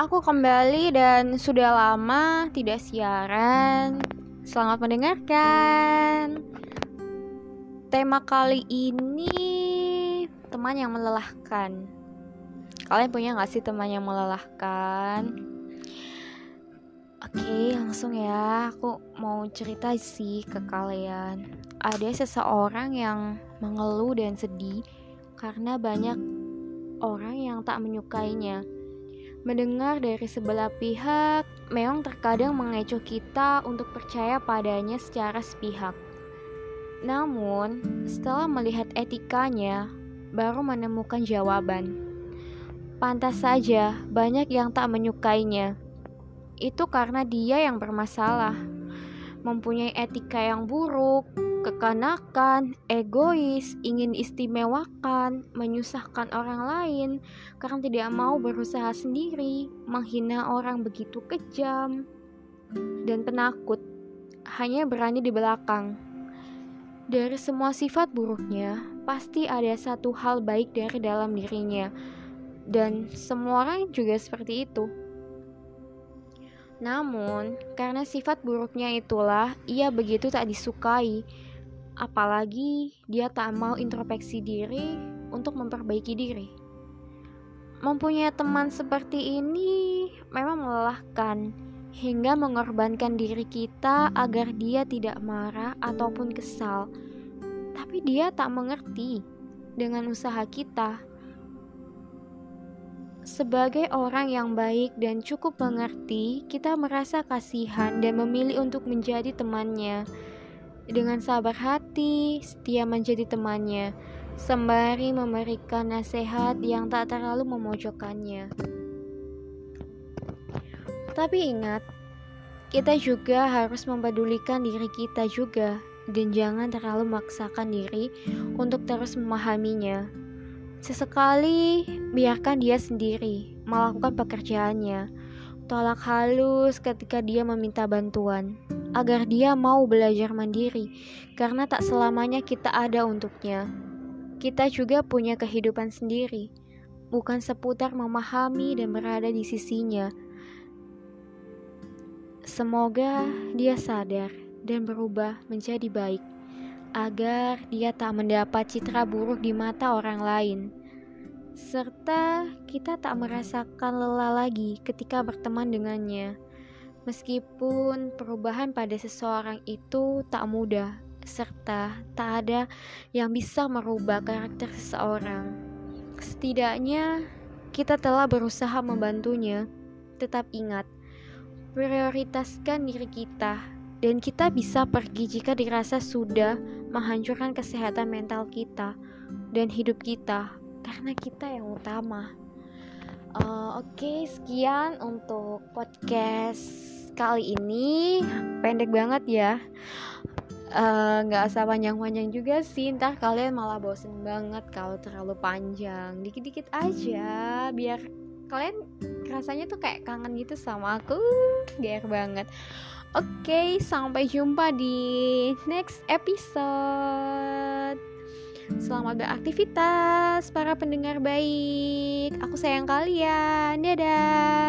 aku kembali dan sudah lama tidak siaran. Selamat mendengarkan. Tema kali ini teman yang melelahkan. Kalian punya gak sih teman yang melelahkan? Oke, langsung ya. Aku mau cerita sih ke kalian. Ada seseorang yang mengeluh dan sedih karena banyak orang yang tak menyukainya Mendengar dari sebelah pihak memang terkadang mengecoh kita untuk percaya padanya secara sepihak. Namun, setelah melihat etikanya, baru menemukan jawaban. Pantas saja banyak yang tak menyukainya. Itu karena dia yang bermasalah, mempunyai etika yang buruk, kekanakan, egois, ingin istimewakan, menyusahkan orang lain karena tidak mau berusaha sendiri, menghina orang begitu kejam, dan penakut, hanya berani di belakang. Dari semua sifat buruknya, pasti ada satu hal baik dari dalam dirinya, dan semua orang juga seperti itu. Namun, karena sifat buruknya itulah ia begitu tak disukai, apalagi dia tak mau introspeksi diri untuk memperbaiki diri. Mempunyai teman seperti ini memang melelahkan hingga mengorbankan diri kita agar dia tidak marah ataupun kesal. Tapi dia tak mengerti dengan usaha kita. Sebagai orang yang baik dan cukup mengerti, kita merasa kasihan dan memilih untuk menjadi temannya dengan sabar hati, setia menjadi temannya, sembari memberikan nasihat yang tak terlalu memojokkannya. Tapi ingat, kita juga harus mempedulikan diri kita juga dan jangan terlalu memaksakan diri untuk terus memahaminya. Sesekali biarkan dia sendiri melakukan pekerjaannya. Tolak halus ketika dia meminta bantuan agar dia mau belajar mandiri, karena tak selamanya kita ada untuknya. Kita juga punya kehidupan sendiri, bukan seputar memahami dan berada di sisinya. Semoga dia sadar dan berubah menjadi baik, agar dia tak mendapat citra buruk di mata orang lain serta kita tak merasakan lelah lagi ketika berteman dengannya. Meskipun perubahan pada seseorang itu tak mudah, serta tak ada yang bisa merubah karakter seseorang. Setidaknya, kita telah berusaha membantunya. Tetap ingat, prioritaskan diri kita, dan kita bisa pergi jika dirasa sudah menghancurkan kesehatan mental kita dan hidup kita, karena kita yang utama. Uh, Oke, okay, sekian untuk podcast kali ini. Pendek banget ya. Eh, nggak uh, usah panjang-panjang juga sih ntar kalian malah bosen banget kalau terlalu panjang dikit-dikit aja biar kalian rasanya tuh kayak kangen gitu sama aku biar banget oke okay, sampai jumpa di next episode Selamat beraktivitas para pendengar baik. Aku sayang kalian. Dadah.